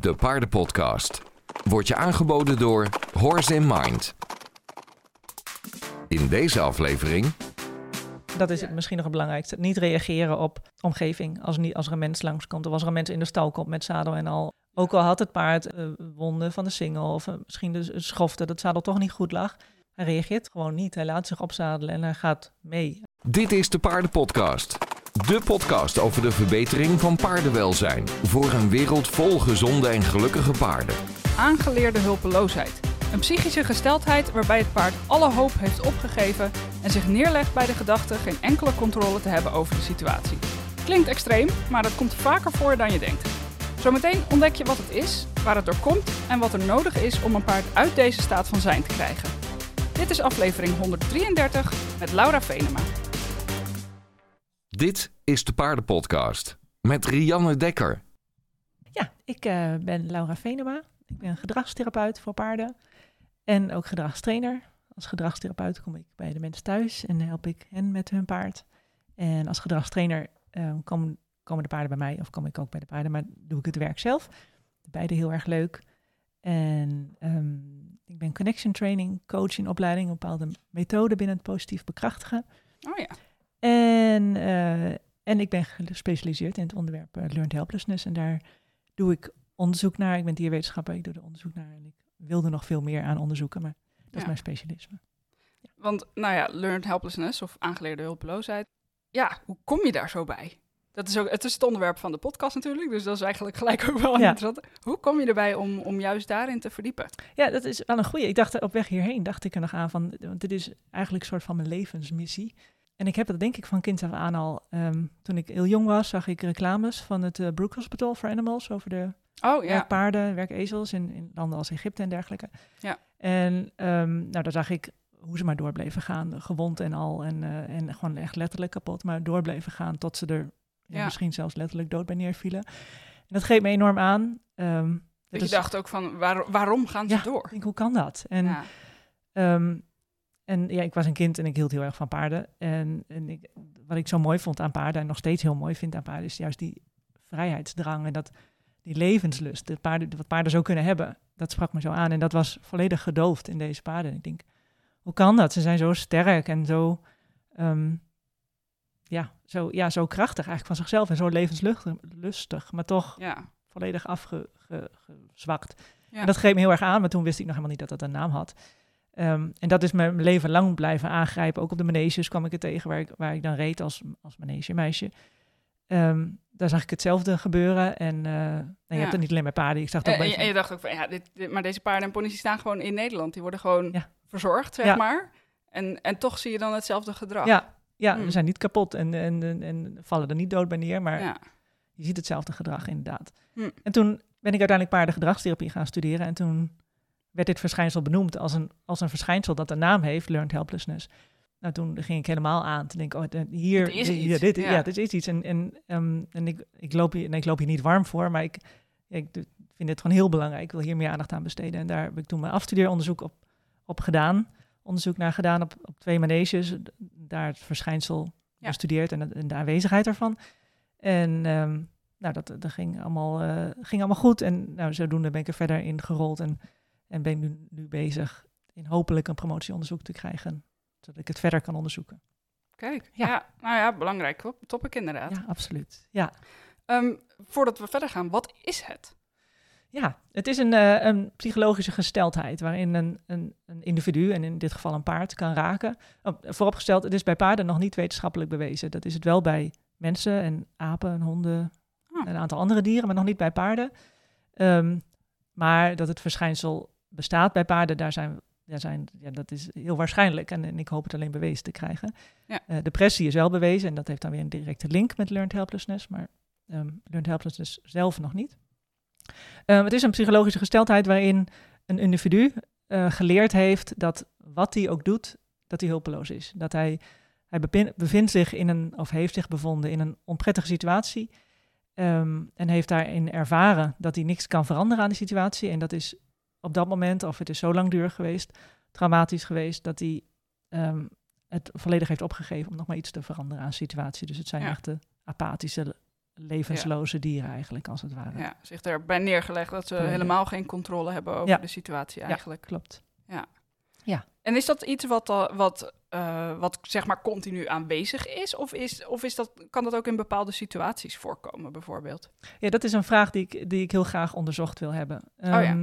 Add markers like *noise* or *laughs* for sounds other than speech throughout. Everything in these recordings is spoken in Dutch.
de paardenpodcast. Wordt je aangeboden door Horse in Mind. In deze aflevering Dat is het misschien nog het belangrijkste. Niet reageren op omgeving. Als, niet, als er een mens langskomt of als er een mens in de stal komt met zadel en al. Ook al had het paard eh, wonden van de singel of eh, misschien de schofte, dat het zadel toch niet goed lag. Hij reageert gewoon niet. Hij laat zich opzadelen en hij gaat mee. Dit is de Paardenpodcast. De podcast over de verbetering van paardenwelzijn. Voor een wereld vol gezonde en gelukkige paarden. Aangeleerde hulpeloosheid. Een psychische gesteldheid waarbij het paard alle hoop heeft opgegeven en zich neerlegt bij de gedachte geen enkele controle te hebben over de situatie. Klinkt extreem, maar dat komt vaker voor dan je denkt. Zometeen ontdek je wat het is, waar het door komt en wat er nodig is om een paard uit deze staat van zijn te krijgen. Dit is aflevering 133 met Laura Venema. Dit is de Paardenpodcast. Met Rianne Dekker. Ja, ik eh, ben Laura Venema. Ik ben gedragstherapeut voor paarden en ook gedragstrainer. Als gedragstherapeut kom ik bij de mensen thuis en help ik hen met hun paard. En als gedragstrainer eh, komen, komen de paarden bij mij of kom ik ook bij de paarden, maar doe ik het werk zelf. Beide heel erg leuk. En ehm, ik ben connection training, coach in opleiding, een bepaalde methode binnen het positief bekrachtigen. Oh ja, En, eh, en ik ben gespecialiseerd in het onderwerp eh, learned helplessness. En daar doe ik onderzoek naar. Ik ben dierwetenschapper, ik doe er onderzoek naar. En ik wilde nog veel meer aan onderzoeken, maar dat is Ja. mijn specialisme. want nou ja, learned helplessness of aangeleerde hulpeloosheid. Ja, hoe kom je daar zo bij? Dat is ook, het is het onderwerp van de podcast natuurlijk, dus dat is eigenlijk gelijk ook wel Ja. interessant. Hoe kom je erbij om, om juist daarin te verdiepen? Ja, dat is wel een goeie. Ik dacht op weg hierheen, dacht ik er nog aan van, want dit is eigenlijk een soort van mijn levensmissie. En ik heb dat denk ik van kind af aan al. ehm, toen ik heel jong was, zag ik reclames van het eh, Brook Hospital for Animals over de Oh ja, werkpaarden, werkezels in, in landen als Egypte en dergelijke. Ja. En ehm, nou, daar zag ik hoe ze maar door bleven gaan, gewond en al. En, eh, en gewoon echt letterlijk kapot, maar door bleven gaan tot ze er ja, misschien zelfs letterlijk dood bij neervielen. En dat greep me enorm aan. Dat dat je is- dacht ook van waar, waarom gaan ze Ja, door? ik denk, hoe kan dat? En, ja. En ja, ik was een kind en ik hield heel erg van paarden. En, en ik, wat ik zo mooi vond aan paarden, en nog steeds heel mooi vind aan paarden, is juist die vrijheidsdrang en dat, die levenslust. De paarden, wat paarden zo kunnen hebben, dat sprak me zo aan. En dat was volledig gedoofd in deze paarden. En ik denk, hoe kan dat? Ze zijn zo sterk en zo, ehm, ja, zo, ja, zo krachtig eigenlijk van zichzelf en zo levenslustig, maar toch ja. volledig afgezwakt. Ja. En dat greep me heel erg aan, maar toen wist ik nog helemaal niet dat dat een naam had. Ehm, en dat is mijn leven lang blijven aangrijpen. Ook op de maneges kwam ik het tegen waar ik, waar ik dan reed als, als manegemeisje. Ehm daar zag ik hetzelfde gebeuren. En eh, nou, je Ja. hebt het niet alleen bij paarden. Ik zag En, ook bij... en, je- en je dacht ook van ja, dit, dit- maar deze paarden en ponies die staan gewoon in Nederland. Die worden gewoon Ja. verzorgd, zeg Ja. maar. En, en toch zie je dan hetzelfde gedrag. ja, ja Hmm. we zijn niet kapot en, en, en, en vallen er niet dood bij neer. Maar je ziet hetzelfde gedrag inderdaad. Hm. En toen ben ik uiteindelijk paardengedragstherapie gaan studeren. En toen werd dit verschijnsel benoemd als een, als een verschijnsel dat een naam heeft, learned helplessness. Nou, toen ging ik helemaal aan te denken, oh, hier, Het is dit, iets, ja, dit, ja. ja. dit is iets. En, en, ehm, en ik, ik, loop hier, nee, ik loop hier niet warm voor, maar ik, ik vind dit gewoon heel belangrijk. Ik wil hier meer aandacht aan besteden. En daar heb ik toen mijn afstudeeronderzoek op, op gedaan. Onderzoek naar gedaan op, op twee maneges. Daar het verschijnsel Ja. bestudeerd en, de- en de aanwezigheid ervan. En ehm, nou, dat, dat ging, allemaal, eh, ging allemaal goed. En nou, zodoende ben ik er verder in gerold. En, en ben nu, nu bezig in hopelijk een promotieonderzoek te krijgen. Zodat ik het verder kan onderzoeken. Kijk, Ja. ja. nou ja, belangrijk top- topic inderdaad. Ja, absoluut. Ja, Ehm, voordat we verder gaan, wat is het? ja het is een, eh, een psychologische gesteldheid waarin een, een, een individu, en in dit geval een paard, kan raken. Oh, vooropgesteld, het is bij paarden nog niet wetenschappelijk bewezen. Dat is het wel bij mensen en apen en honden Oh. en een aantal andere dieren, maar nog niet bij paarden. Ehm, maar dat het verschijnsel bestaat bij paarden, daar zijn, daar zijn, ja, dat is heel waarschijnlijk. En, en ik hoop het alleen bewezen te krijgen. Ja. Eh, depressie is wel bewezen en dat heeft dan weer een directe link met learned helplessness, maar ehm learned helplessness zelf nog niet. Ehm, het is een psychologische gesteldheid waarin een individu eh, geleerd heeft dat wat hij ook doet, dat hij hulpeloos is. Dat hij, hij bevindt zich in een, of heeft zich bevonden in een onprettige situatie. ehm, en heeft daarin ervaren dat hij niks kan veranderen aan die situatie. En dat is op dat moment, of het is zo langdurig geweest, traumatisch geweest, dat hij ehm, het volledig heeft opgegeven om nog maar iets te veranderen aan de situatie. Dus het zijn Ja. echte apathische levensloze dieren eigenlijk, als het ware. Ja, zich erbij neergelegd dat ze helemaal geen controle hebben over Ja. de situatie Ja. eigenlijk. Klopt. En is dat iets wat, al- wat, eh, wat zeg maar continu aanwezig is? Of, is, of is dat, kan dat ook in bepaalde situaties voorkomen, bijvoorbeeld? Ja, dat is een vraag die ik, die ik heel graag onderzocht wil hebben. Oh ja.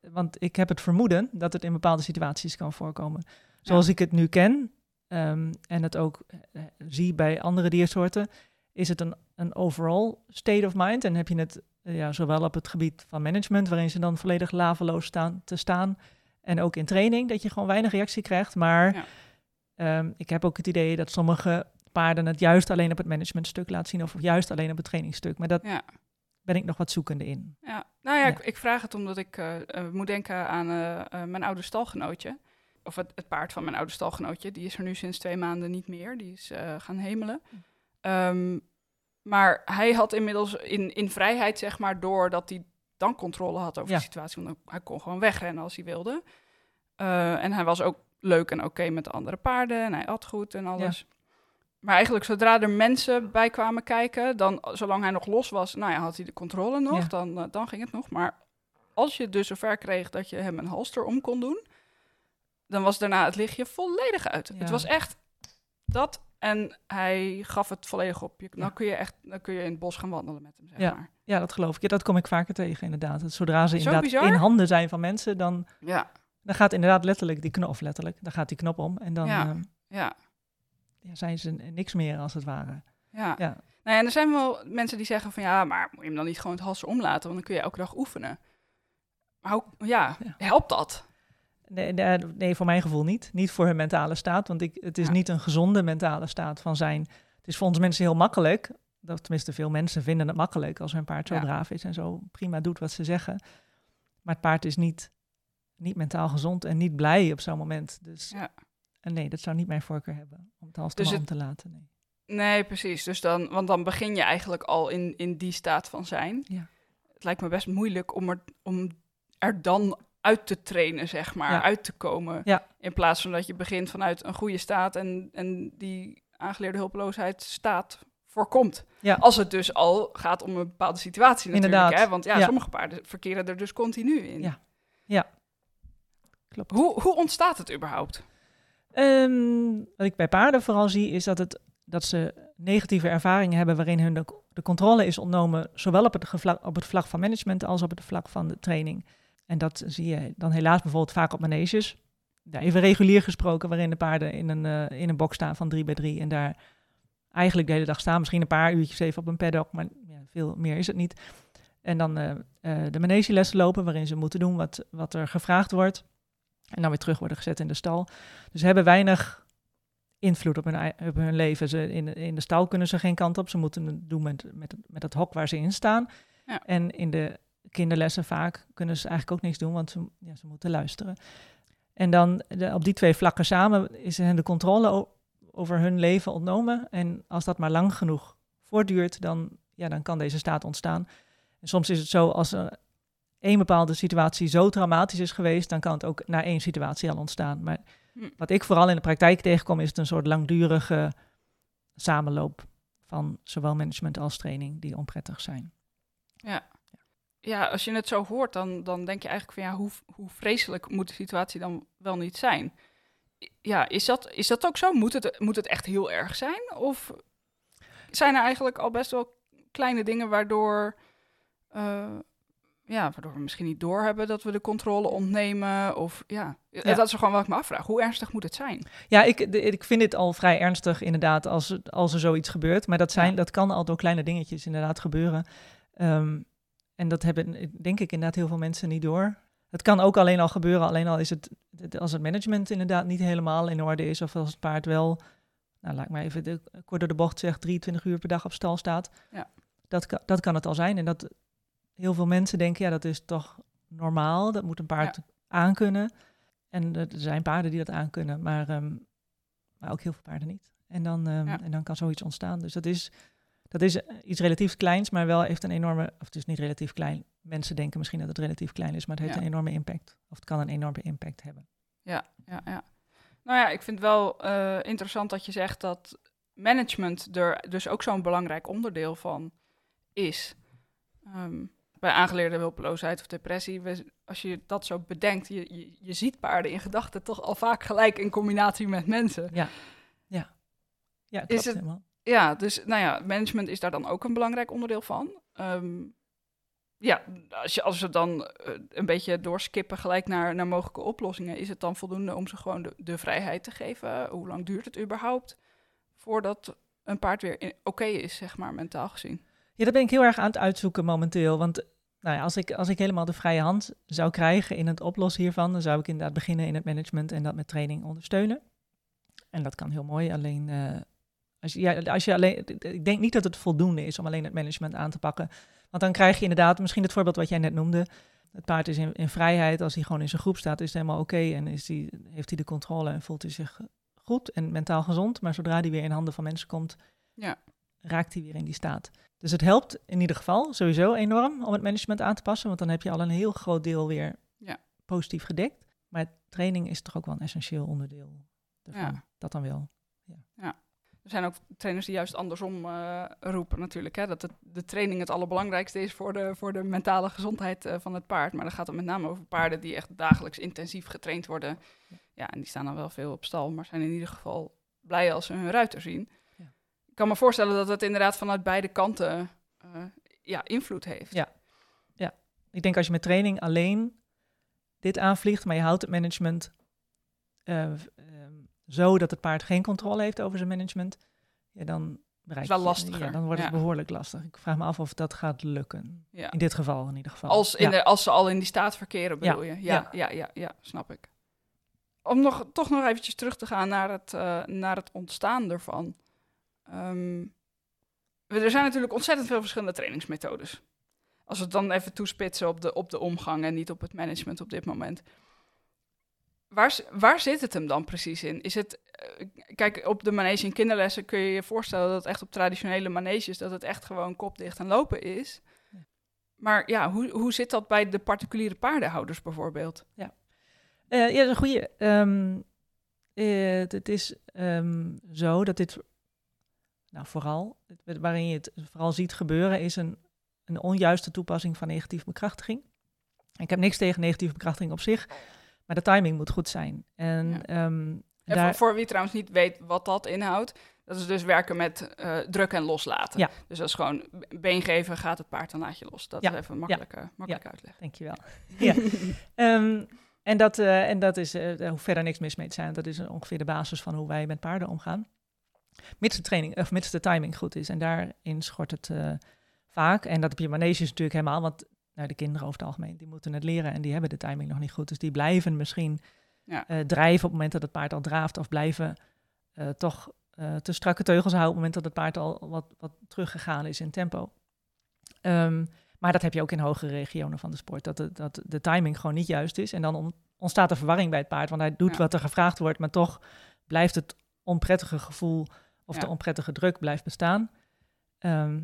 Ehm, Want ik heb het vermoeden dat het in bepaalde situaties kan voorkomen. Zoals ik het nu ken ehm, en het ook eh, zie bij andere diersoorten, is het een, een overall state of mind. En heb je het eh, ja, zowel op het gebied van management, waarin ze dan volledig laveloos staan te staan, en ook in training, dat je gewoon weinig reactie krijgt. Maar Ja. ehm, ik heb ook het idee dat sommige paarden het juist alleen op het managementstuk laten zien, of juist alleen op het trainingstuk. Maar dat Ja. Ben ik nog wat zoekende in. Ja, nou ja, Ja. Ik, ik vraag het omdat ik eh, eh, moet denken aan eh, mijn oude stalgenootje. Of het, het paard van mijn oude stalgenootje. Die is er nu sinds twee maanden niet meer. Die is gaan hemelen. Ehm, maar hij had inmiddels in, in vrijheid, zeg maar, door dat hij dan controle had over Ja. de situatie. Want hij kon gewoon wegrennen als hij wilde. En hij was ook leuk en oké met de andere paarden. En hij at goed en alles. Maar eigenlijk zodra er mensen bij kwamen kijken, dan zolang hij nog los was, nou ja, had hij de controle nog, Ja. dan, eh, dan ging het nog. Maar als je dus zover kreeg dat je hem een halster om kon doen, dan was daarna het lichtje volledig uit. Ja. Het was echt dat en hij gaf het volledig op. Je, kun je echt, dan kun je in het bos gaan wandelen met hem, zeg Ja. maar. Ja, dat geloof ik. Ja, dat kom ik vaker tegen, inderdaad. Zodra ze inderdaad bizar. in handen zijn van mensen, dan, Ja, dan gaat inderdaad letterlijk die knop, of letterlijk, dan gaat die knop om. En dan Ja. ehm, ja, ja, zijn ze niks meer, als het ware. ja. Ja. Nou ja, en er zijn wel mensen die zeggen van ja, maar moet je hem dan niet gewoon het halster omlaten, want dan kun je elke dag oefenen. Maar hoe, ja, helpt dat? Nee, nee, nee, voor mijn gevoel niet. Niet voor hun mentale staat, want ik, het is niet een gezonde mentale staat van zijn. Het is voor ons mensen heel makkelijk, dat tenminste veel mensen vinden het makkelijk als hun paard zo braaf is en zo prima doet wat ze zeggen. Maar het paard is niet, niet mentaal gezond en niet blij op zo'n moment. Dus Ja. En nee, dat zou niet mijn voorkeur hebben om het als Dus om het- te laten. Nee. Nee, precies. Dus dan, want dan begin je eigenlijk al in, in die staat van zijn. Ja. Het lijkt me best moeilijk om er, om er dan uit te trainen, zeg maar, Ja. uit te komen. Ja. In plaats van dat je begint vanuit een goede staat en, en die aangeleerde hulpeloosheid staat voorkomt. Ja. Als het dus al gaat om een bepaalde situatie natuurlijk. Inderdaad. Hè? Want ja, Ja. sommige paarden verkeren er dus continu in. Ja. Klopt. Hoe, hoe ontstaat het überhaupt? Ehm, wat ik bij paarden vooral zie, is dat, het, dat ze negatieve ervaringen hebben waarin hun de, controle is ontnomen, zowel op het, op het vlak van management als op het vlak van de training. En dat zie je dan helaas bijvoorbeeld vaak op maneges. Even regulier gesproken, waarin de paarden in een, eh, in een box staan van 3 bij 3 en daar eigenlijk de hele dag staan. Misschien een paar uurtjes even op een paddock, maar ja, veel meer is het niet. En dan eh, eh, de manegelessen lopen, waarin ze moeten doen wat, wat er gevraagd wordt. En dan weer terug worden gezet in de stal. Dus ze hebben weinig invloed op hun, op hun leven. Ze, in, in de stal kunnen ze geen kant op. Ze moeten het doen met, met, met het hok waar ze in staan. Ja. En in de kinderlessen vaak kunnen ze eigenlijk ook niks doen, want ze, ja, ze moeten luisteren. En dan de, op die twee vlakken samen is hen de controle over hun leven ontnomen. En als dat maar lang genoeg voortduurt, dan, ja, dan kan deze staat ontstaan. En soms is het zo, als er één bepaalde situatie zo traumatisch is geweest, dan kan het ook na één situatie al ontstaan. Maar Hm. wat ik vooral in de praktijk tegenkom, is het een soort langdurige samenloop van zowel management als training die onprettig zijn. Ja, als je het zo hoort, dan, dan denk je eigenlijk van ja, hoe, hoe vreselijk moet de situatie dan wel niet zijn? Ja, is dat, is dat ook zo? Moet het, moet het echt heel erg zijn? Of zijn er eigenlijk al best wel kleine dingen waardoor, eh, ja, waardoor we misschien niet doorhebben dat we de controle ontnemen? Of ja, Ja. dat is gewoon wat ik me afvraag. Hoe ernstig moet het zijn? Ja, ik, de- ik vind dit al vrij ernstig inderdaad als, het- als er zoiets gebeurt. Maar dat, zijn, Ja. dat kan al door kleine dingetjes inderdaad gebeuren. Ehm, en dat hebben denk ik inderdaad heel veel mensen niet door. Het kan ook alleen al gebeuren, alleen al is het het- als het management inderdaad niet helemaal in orde is. Of als het paard wel, nou laat ik maar even de, kort door de bocht zeg, 23 uur per dag op stal staat. Ja. Dat, dat kan het al zijn. En dat heel veel mensen denken, ja dat is toch normaal. Dat moet een paard aankunnen. En er zijn paarden die dat aankunnen, maar, ehm, maar ook heel veel paarden niet. En dan, ehm, Ja. en dan kan zoiets ontstaan. Dus dat is, dat is iets relatief kleins, maar wel heeft een enorme, of het is niet relatief klein. Mensen denken misschien dat het relatief klein is, maar het heeft Ja. een enorme impact. Of het kan een enorme impact hebben. Ja, ja, ja. Nou ja, ik vind het wel eh, interessant dat je zegt dat management er dus ook zo'n belangrijk onderdeel van is. Ehm, bij aangeleerde hulpeloosheid of depressie, als je dat zo bedenkt, je, je, je ziet paarden in gedachten toch al vaak gelijk in combinatie met mensen. Ja, klopt Is het- helemaal. Ja, dus nou ja, management is daar dan ook een belangrijk onderdeel van. Ehm, ja, als, je, als we dan eh, een beetje doorskippen gelijk naar, naar mogelijke oplossingen, is het dan voldoende om ze gewoon de, de vrijheid te geven? Hoe lang duurt het überhaupt voordat een paard weer oké is, zeg maar, mentaal gezien? Ja, dat ben ik heel erg aan het uitzoeken momenteel. Want nou ja, als, ik, als ik helemaal de vrije hand zou krijgen in het oplossen hiervan, dan zou ik inderdaad beginnen in het management en dat met training ondersteunen. En dat kan heel mooi. Alleen eh, als, als je alleen. Ik denk niet dat het voldoende is om alleen het management aan te pakken. Want dan krijg je inderdaad, misschien het voorbeeld wat jij net noemde. Het paard is in, vrijheid. Als hij gewoon in zijn groep staat, is het helemaal oké. en is die, heeft hij de controle en voelt hij zich goed en mentaal gezond. Maar zodra hij weer in handen van mensen komt, Ja. Raakt hij weer in die staat. Dus het helpt in ieder geval sowieso enorm om het management aan te passen. Want dan heb je al een heel groot deel weer Ja. positief gedekt. Maar training is toch ook wel een essentieel onderdeel ervan. Ja. Dat dan wel. Er zijn ook trainers die juist andersom eh, roepen natuurlijk. Hè? Dat het, de training het allerbelangrijkste is voor de, voor de mentale gezondheid eh, van het paard. Maar dan gaat het met name over paarden die echt dagelijks intensief getraind worden. Ja, en die staan dan wel veel op stal, maar zijn in ieder geval blij als ze hun ruiter zien. Ja. Ik kan me voorstellen dat het inderdaad vanuit beide kanten eh, ja, invloed heeft. Ja. Ik denk als je met training alleen dit aanvliegt, maar je houdt het management eh, ehm, zo dat het paard geen controle heeft over zijn management, ja, dan bereik Is wel je- lastiger, Ja, dan wordt het ja. behoorlijk lastig. Ik vraag me af of dat gaat lukken. Ja. In dit geval in ieder geval. Als, in Ja. de, als ze al in die staat verkeren, bedoel je? Ja, ja. ja, ja, ja, snap ik. Om nog, toch nog eventjes terug te gaan naar het, eh, naar het ontstaan ervan. Ehm, er zijn natuurlijk ontzettend veel verschillende trainingsmethodes. Als we het dan even toespitsen op de, op de omgang en niet op het management op dit moment. Waar, waar zit het hem dan precies in? Is het, eh, kijk, op de manege in kinderlessen kun je je voorstellen dat het echt op traditionele maneges, dat het echt gewoon kopdicht en lopen is. Maar ja, hoe, hoe zit dat bij de particuliere paardenhouders bijvoorbeeld? Eh, ja, dat is een goede. Ehm, eh, het, het is ehm, zo dat dit, nou vooral, waarin je het vooral ziet gebeuren, is een, een onjuiste toepassing van negatieve bekrachtiging. Ik heb niks tegen negatieve bekrachtiging op zich, maar de timing moet goed zijn. En Ja. ehm, En daar, voor, voor wie trouwens niet weet wat dat inhoudt, dat is dus werken met eh druk en loslaten. Ja. Dus dat is gewoon been geven, gaat het paard, dan laat je los. Dat Ja, is even een makkelijke, makkelijke uitleg. Dankjewel. *laughs* ja. Ehm, en, dat, eh, en dat is, daar hoeft verder niks mis mee te zijn. Dat is ongeveer de basis van hoe wij met paarden omgaan. Mits de, training, of mits de timing goed is. En daarin schort het eh, vaak. En dat op je maneges natuurlijk helemaal. Want nou, de kinderen over het algemeen, die moeten het leren. En die hebben de timing nog niet goed. Dus die blijven misschien Ja. eh, drijven op het moment dat het paard al draaft. Of blijven eh, toch te strakke teugels houden op het moment dat het paard al wat, wat teruggegaan is in tempo. Ehm, maar dat heb je ook in hogere regionen van de sport. Dat de, dat de timing gewoon niet juist is. En dan on- ontstaat er verwarring bij het paard. Want hij doet Ja. wat er gevraagd wordt, maar toch blijft het onprettige gevoel of Ja. de onprettige druk blijft bestaan. Ehm,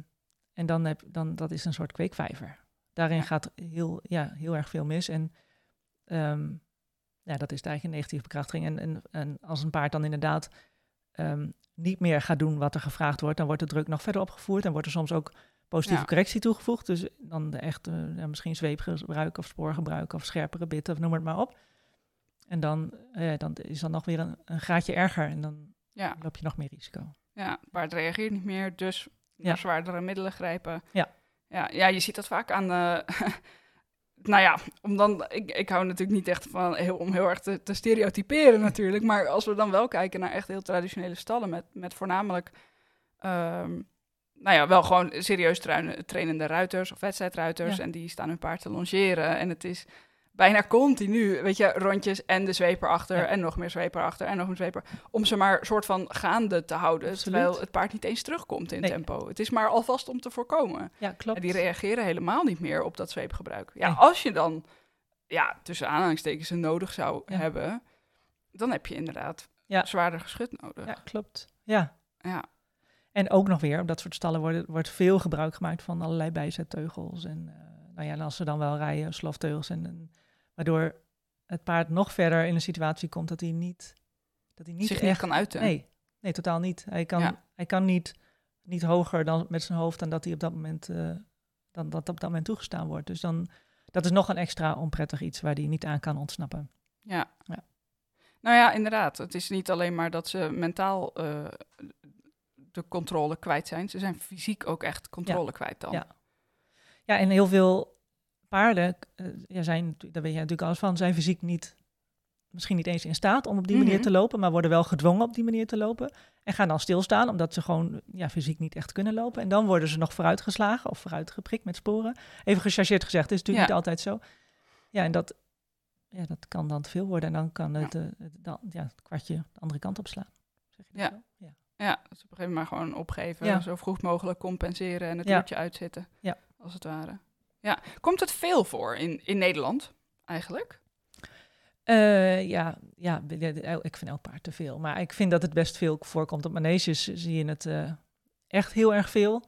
en dan heb dan dat is een soort kweekvijver. Daarin Ja. gaat heel, ja, heel erg veel mis. En ehm, ja, dat is eigenlijk een negatieve bekrachtiging. En, en, en als een paard dan inderdaad ehm, niet meer gaat doen wat er gevraagd wordt, dan wordt de druk nog verder opgevoerd. En wordt er soms ook positieve Ja. correctie toegevoegd. Dus dan de echt, ja, misschien zweepgebruik of spoorgebruik of scherpere bitten of noem het maar op. En dan, eh, dan is dat nog weer een, een graadje erger en dan Ja, loop je nog meer risico. ja, het paard reageert niet meer, dus naar zwaardere middelen grijpen. Ja. Ja, ja, je ziet dat vaak aan de... *laughs* nou ja, om dan, ik, ik hou natuurlijk niet echt van heel, om heel erg te, te stereotyperen natuurlijk. Maar als we dan wel kijken naar echt heel traditionele stallen met, met voornamelijk... ehm, nou ja, wel gewoon serieus trainende ruiters of wedstrijdruiters. Ja. En die staan hun paard te longeren. En het is bijna continu, weet je, rondjes en de zweep erachter. Ja. En nog meer zweep erachter en nog een zweep Om ze maar soort van gaande te houden. Absoluut. Terwijl het paard niet eens terugkomt in Nee. tempo. Het is maar alvast om te voorkomen. Ja, klopt. En die reageren helemaal niet meer op dat zweepgebruik. Ja, Nee. als je dan, ja, tussen aanhalingstekens ze nodig zou Ja. hebben, dan heb je inderdaad Ja. zwaarder geschut nodig. Ja, klopt. Ja. Ja. En ook nog weer, op dat soort stallen wordt, wordt veel gebruik gemaakt van allerlei bijzetteugels. En eh, nou ja, en als ze dan wel rijden, slofteugels. En, en, waardoor het paard nog verder in een situatie komt dat hij niet, dat hij niet zich echt niet kan uiten. Nee, nee, totaal niet. Hij kan, Ja. hij kan niet niet hoger dan met zijn hoofd dan dat hij op dat moment, eh, dan dat op dat moment toegestaan wordt. Dus dan, dat is nog een extra onprettig iets waar hij niet aan kan ontsnappen. Ja. Ja. Nou ja, inderdaad. Het is niet alleen maar dat ze mentaal eh, de controle kwijt zijn. Ze zijn fysiek ook echt controle kwijt dan. Ja. Ja, en heel veel paarden eh, ja, zijn, daar weet je natuurlijk alles van, zijn fysiek niet, misschien niet eens in staat om op die manier Mhm. te lopen, maar worden wel gedwongen op die manier te lopen. En gaan dan stilstaan, omdat ze gewoon ja, fysiek niet echt kunnen lopen. En dan worden ze nog vooruitgeslagen of vooruitgeprikt met sporen. Even gechargeerd gezegd, is natuurlijk Ja. niet altijd zo. Ja, en dat, ja, dat kan dan te veel worden. En dan kan het, eh, dan, ja, het kwartje de andere kant op slaan. Zeg je dat Ja. zo? ja. Ja, dus op een gegeven moment maar gewoon opgeven. Ja. Zo vroeg mogelijk compenseren en het uurtje uitzitten. Ja. Als het ware. Ja. Komt het veel voor in, in Nederland eigenlijk? Eh, ja, ja, ik vind elk paard te veel. Maar ik vind dat het best veel voorkomt. Op maneges zie je het eh, echt heel erg veel.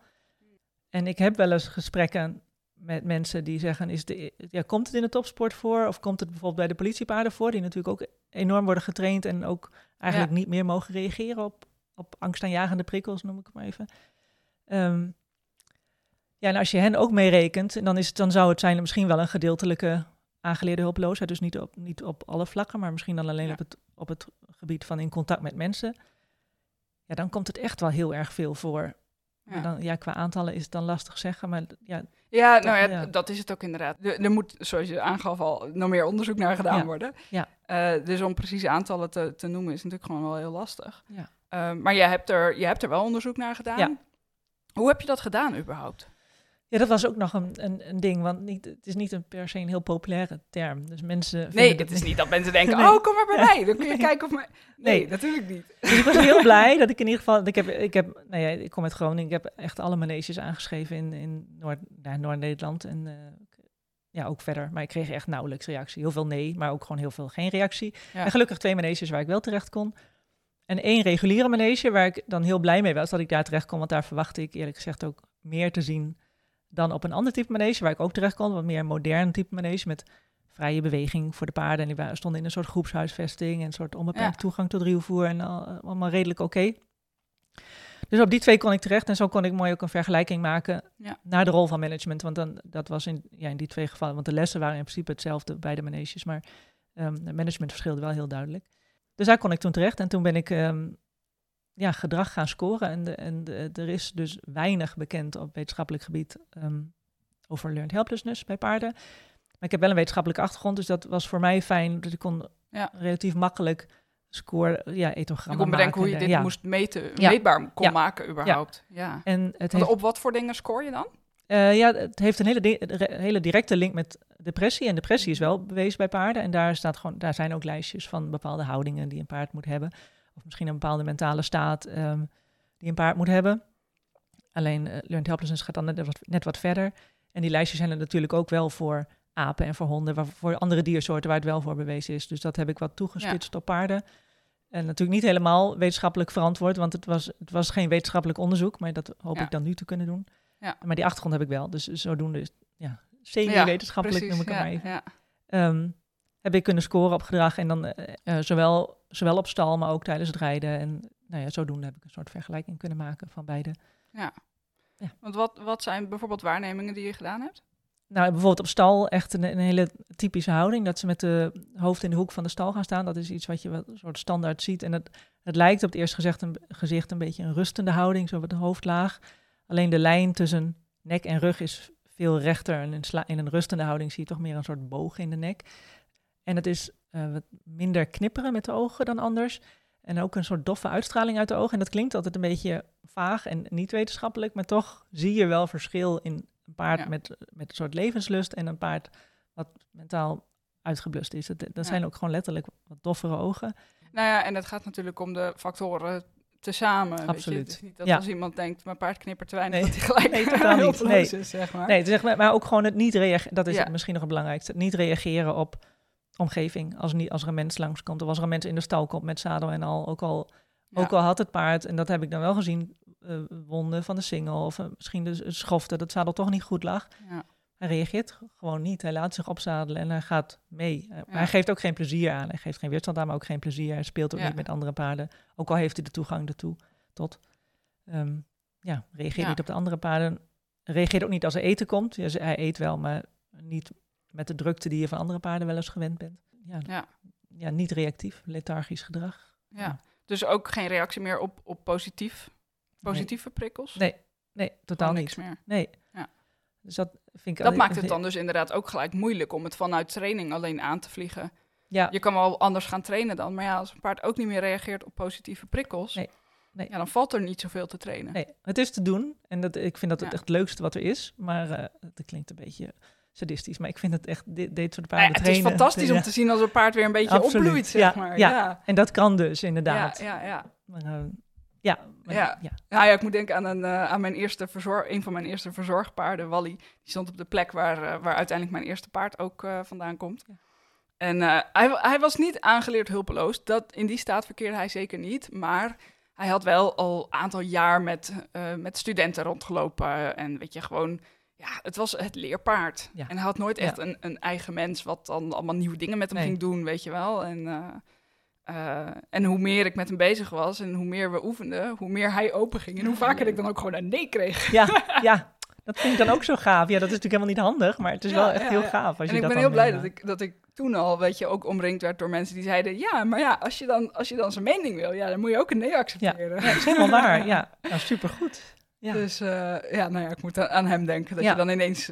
En ik heb wel eens gesprekken met mensen die zeggen... Is de, ja, komt het in de topsport voor? Of komt het bijvoorbeeld bij de politiepaarden voor? Die natuurlijk ook enorm worden getraind... en ook eigenlijk Ja. niet meer mogen reageren op, op angstaanjagende prikkels, noem ik het maar even. Ehm, ja, en als je hen ook meerekent... dan, is het, dan zou het zijn misschien wel een gedeeltelijke aangeleerde hulpeloosheid. Dus niet op, niet op alle vlakken, maar misschien dan alleen Ja. op, het, op het gebied van in contact met mensen. Ja, dan komt het echt wel heel erg veel voor. Ja. Dan, ja, qua aantallen is het dan lastig zeggen, maar ja, Ja, nou ja, ja. dat is het ook inderdaad. Er, er moet, zoals je aangaf al, nog meer onderzoek naar gedaan worden. Ja. Eh, dus om precieze aantallen te, te noemen is natuurlijk gewoon wel heel lastig. Ja. Eh, maar je hebt, er, je hebt er wel onderzoek naar gedaan. Ja. Hoe heb je dat gedaan überhaupt? Ja, dat was ook nog een, een, een ding, want niet, het is niet een per se een heel populaire term. Dus mensen Nee, het is niet dat mensen denken, *laughs* Nee. oh, kom maar bij mij. Dan kun je Nee. kijken of mij... Nee, Nee. natuurlijk niet. Dus ik was heel *laughs* blij dat ik in ieder geval. Ik heb, ik heb, nou ja, ik kom uit Groningen. Ik heb echt alle maneges aangeschreven in, in Noord, nou, Noord-Nederland. En eh, ja, ook verder. Maar ik kreeg echt nauwelijks reactie. Heel veel nee, maar ook gewoon heel veel geen reactie. Ja. En gelukkig twee maneges waar ik wel terecht kon. En één reguliere manege waar ik dan heel blij mee was dat ik daar terecht kon. Want daar verwachtte ik eerlijk gezegd ook meer te zien dan op een ander type manege waar ik ook terecht kon. Wat meer een modern type manege met vrije beweging voor de paarden. En die stonden in een soort groepshuisvesting en een soort onbeperkt Ja. toegang tot ruwvoer en al, allemaal redelijk oké. Dus op die twee kon ik terecht en zo kon ik mooi ook een vergelijking maken Ja. naar de rol van management. Want dan, dat was in, ja, in die twee gevallen, want de lessen waren in principe hetzelfde bij de maneges, maar ehm het management verschilde wel heel duidelijk. Dus daar kon ik toen terecht en toen ben ik ehm, ja, gedrag gaan scoren. En, de, en de, er is dus weinig bekend op wetenschappelijk gebied ehm, over learned helplessness bij paarden. Maar ik heb wel een wetenschappelijke achtergrond, dus dat was voor mij fijn. Dat ik kon Ja. relatief makkelijk score, ja, Je etogrammen kon bedenken hoe je dit Ja. moest meten, meetbaar kon maken überhaupt. Ja. En het heeft op wat voor dingen score je dan? Eh, ja, het heeft een hele, di- hele directe link met depressie. En depressie is wel bewezen bij paarden. En daar, staat gewoon, daar zijn ook lijstjes van bepaalde houdingen die een paard moet hebben. Of misschien een bepaalde mentale staat ehm, die een paard moet hebben. Alleen eh, Learned Helplessness gaat dan net wat, net wat verder. En die lijstjes zijn er natuurlijk ook wel voor apen en voor honden, waar, voor andere diersoorten waar het wel voor bewezen is. Dus dat heb ik wat toegespitst op paarden. En natuurlijk niet helemaal wetenschappelijk verantwoord, want het was, het was geen wetenschappelijk onderzoek, maar dat hoop Ja. ik dan nu te kunnen doen. Ja. Maar die achtergrond heb ik wel, dus zodoende is ja, semi-wetenschappelijk noem ik het maar even. ja. Ehm, heb ik kunnen scoren op gedrag en dan eh, eh, zowel, zowel op stal, maar ook tijdens het rijden. En nou ja, zodoende heb ik een soort vergelijking kunnen maken van beide. Want wat, wat zijn bijvoorbeeld waarnemingen die je gedaan hebt? Nou, bijvoorbeeld op stal echt een, een hele typische houding. Dat ze met de hoofd in de hoek van de stal gaan staan. Dat is iets wat je wat een soort standaard ziet. En het, het lijkt op het eerste gezicht een, gezicht een beetje een rustende houding, zo met de hoofd laag. Alleen de lijn tussen nek en rug is veel rechter. En in, sla- in een rustende houding zie je toch meer een soort boog in de nek. En het is eh, wat minder knipperen met de ogen dan anders. En ook een soort doffe uitstraling uit de ogen. En dat klinkt altijd een beetje vaag en niet wetenschappelijk, maar toch zie je wel verschil in een paard Ja. met, met een soort levenslust en een paard wat mentaal uitgeblust is. Dat, dat Ja. zijn ook gewoon letterlijk wat doffere ogen. Nou ja, en het gaat natuurlijk om de factoren tezamen. weet je. Absoluut. Het is niet dat Ja. als iemand denkt, mijn paard knippert te weinig, Nee. dat hij gelijk Nee, *laughs* totaal niet. Nee. is, zeg maar. Nee, is echt, maar- maar ook gewoon het niet reageren. Dat is het misschien nog het belangrijkste. Het niet reageren op omgeving. Als, niet, als er een mens langskomt of als er een mens in de stal komt met zadel en al. Ook al, Ja. ook al had het paard, en dat heb ik dan wel gezien, eh, wonden van de singel of eh, misschien de s- schofte, dat zadel toch niet goed lag. Ja. Hij reageert gewoon niet. Hij laat zich opzadelen en hij gaat mee. Eh, maar Ja. Hij geeft ook geen plezier aan. Hij geeft geen weerstand aan, maar ook geen plezier. Hij speelt ook niet met andere paarden. Ook al heeft hij de toegang ertoe tot. Ehm, ja, reageert niet op de andere paarden. Reageert ook niet als er eten komt. Hij eet wel, maar niet met de drukte die je van andere paarden wel eens gewend bent. Ja, Ja. ja niet reactief, lethargisch gedrag. Ja. Dus ook geen reactie meer op, op positief, positieve prikkels? Nee, nee, totaal niet. niks meer. Nee. Ja. Dus dat vind ik Dat maakt het dan dus inderdaad ook gelijk moeilijk om het vanuit training alleen aan te vliegen. Ja, Je kan wel anders gaan trainen dan, maar ja, als een paard ook niet meer reageert op positieve prikkels, Nee, nee. Ja, dan valt er niet zoveel te trainen. nee, het is te doen. En dat, ik vind dat het Ja. echt het leukste wat er is. Maar eh dat klinkt een beetje sadistisch. Maar ik vind het echt, dit, dit soort Nou ja, paarden het is trainen. fantastisch om ja. te zien als een paard weer een beetje Absoluut. opbloeit, zeg Ja, maar. ja. Ja, En dat kan dus, ja, inderdaad. ja. ja. Maar, eh, ja, Ja. ja. Nou ja, ik moet denken aan, een, eh, aan mijn eerste verzorg, een van mijn eerste verzorgpaarden, Wally. Die stond op de plek waar, eh, waar uiteindelijk mijn eerste paard ook vandaan komt. Ja. En hij, hij was niet aangeleerd hulpeloos. Dat, in die staat verkeerde hij zeker niet. Maar hij had wel al een aantal jaar met, met studenten rondgelopen. En weet je, gewoon... Ja, het was het leerpaard. Ja. En hij had nooit echt Ja. een, een eigen mens... wat dan allemaal nieuwe dingen met hem Nee. ging doen, weet je wel. En... eh, eh, en hoe meer ik met hem bezig was en hoe meer we oefenden, hoe meer hij open ging. En hoe vaker ik dan ook gewoon een nee kreeg. Ja, *laughs* ja, dat vind ik dan ook zo gaaf. Ja, dat is natuurlijk helemaal niet handig, maar het is Ja, wel echt heel gaaf. Als En je ik dat ben heel blij dat ik, dat ik toen al, weet je, ook omringd werd door mensen die zeiden... Ja, maar ja, als je dan, als je dan zijn mening wil, ja, dan moet je ook een nee accepteren. Ja, dat is helemaal *laughs* waar. Ja, nou, supergoed. Ja. Dus eh, ja, nou ja, ik moet aan, hem denken. Dat Ja. je dan ineens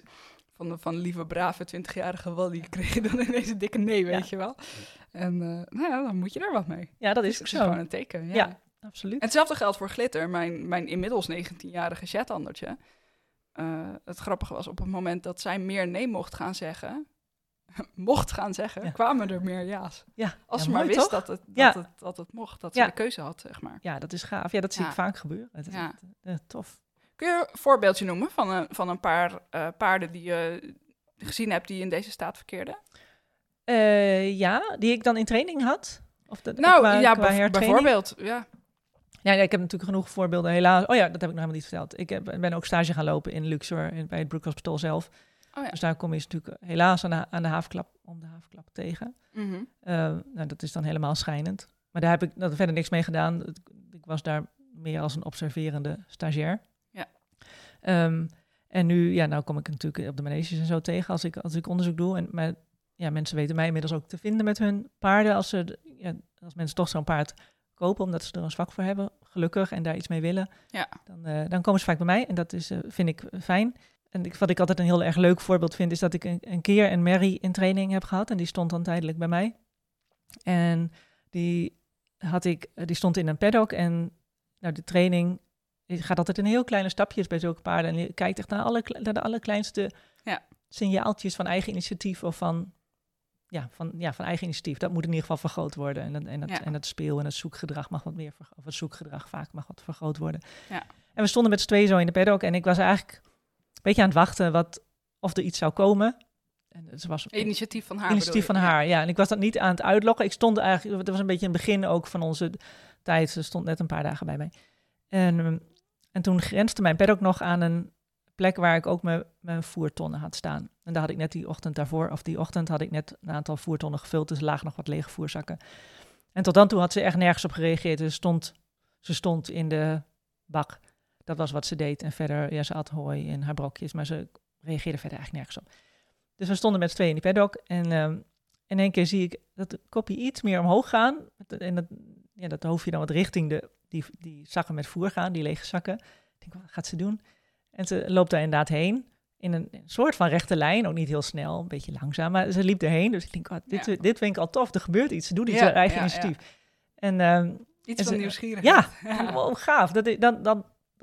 van, de, van lieve, brave 20-jarige Wally kreeg je dan ineens een dikke nee, weet je wel. En eh, nou ja, dan moet je er wat mee. ja, dat is Dus is zo. gewoon een teken. Ja. Absoluut. En hetzelfde geldt voor Glitter, mijn, mijn inmiddels 19-jarige Shetlandertje. Eh, het grappige was, op het moment dat zij meer nee mocht gaan zeggen, *laughs* mocht gaan zeggen, Ja. kwamen er meer ja's. Ja, Als ja, ze maar wist toch? dat het, dat, Ja. het, dat het mocht, dat ze de keuze had, zeg maar. Ja, dat is gaaf. Ja, dat zie ik vaak gebeuren. Het is echt, eh, tof. Kun je een voorbeeldje noemen van een, van een paar eh, paarden die je gezien hebt die in deze staat verkeerden? Eh, ja, die ik dan in training had. Of de, Nou, qua- ja, qua bijvoorbeeld. Ja. Ja, ik heb natuurlijk genoeg voorbeelden, helaas. Oh ja, dat heb ik nog helemaal niet verteld. Ik heb, ben ook stage gaan lopen in Luxor, bij het Brook Hospital zelf. Oh ja. Dus daar kom je natuurlijk helaas aan de, aan de havenklap, om de havenklap tegen. Mhm. Eh, nou, dat is dan helemaal schijnend. Maar daar heb ik dat verder niks mee gedaan. Ik was daar meer als een observerende stagiair. Ja. Ehm, en nu, ja, nou kom ik natuurlijk op de maneges en zo tegen als ik, als ik onderzoek doe. En, maar ja, mensen weten mij inmiddels ook te vinden met hun paarden. Als, ze, ja, als mensen toch zo'n paard kopen, omdat ze er een zwak voor hebben, gelukkig, en daar iets mee willen, Ja. dan, eh, dan komen ze vaak bij mij. En dat is, eh, vind ik fijn. En ik, wat ik altijd een heel erg leuk voorbeeld vind, is dat ik een, een keer een Mary in training heb gehad. En die stond dan tijdelijk bij mij. En die, had ik, eh, die stond in een paddock. En nou, de training gaat altijd in heel kleine stapjes bij zulke paarden. En je kijkt echt naar, alle, naar de allerkleinste Ja. signaaltjes van eigen initiatief of van, ja, van, ja, van eigen initiatief. Dat moet in ieder geval vergroot worden. En, dat- en, dat, Ja. en het speel en het zoekgedrag mag wat meer, of het zoekgedrag vaak mag wat vergroot worden. Ja. En we stonden met z'n tweeën zo in de paddock. En ik was eigenlijk beetje aan het wachten wat, of er iets zou komen. En het was Initiatief van haar. initiatief van haar, ja. En ik was dat niet aan het uitlokken. Ik stond eigenlijk, het was een beetje een begin ook van onze tijd. Ze stond net een paar dagen bij mij. En, ehm, en toen grensde mijn paddock nog aan een plek waar ik ook mijn, mijn voertonnen had staan. En daar had ik net die ochtend daarvoor, of die ochtend had ik net een aantal voertonnen gevuld. Dus er lagen nog wat lege voerzakken. En tot dan toe had ze echt nergens op gereageerd. Ze stond, ze stond in de bak. Dat was wat ze deed. En verder, ja, ze at hooi en haar brokjes, maar ze reageerde verder eigenlijk nergens op. Dus we stonden met z'n tweeën in die paddock. En ehm, in één keer zie ik dat de kopje iets meer omhoog gaan. En dat, ja, dat hoofdje dan wat richting de, die, die zakken met voer gaan, die lege zakken. Ik denk, wat gaat ze doen? En ze loopt daar inderdaad heen. In een, soort van rechte lijn, ook niet heel snel, een beetje langzaam. Maar ze liep erheen. Dus ik denk, oh, dit, Ja. dit vind ik al tof. Er gebeurt iets. Ze doet iets Ja, eigen ja, initiatief. En ehm, Iets En van ze- nieuwsgierigheid. ja, *laughs* wow, gaaf. Dat, i- dat,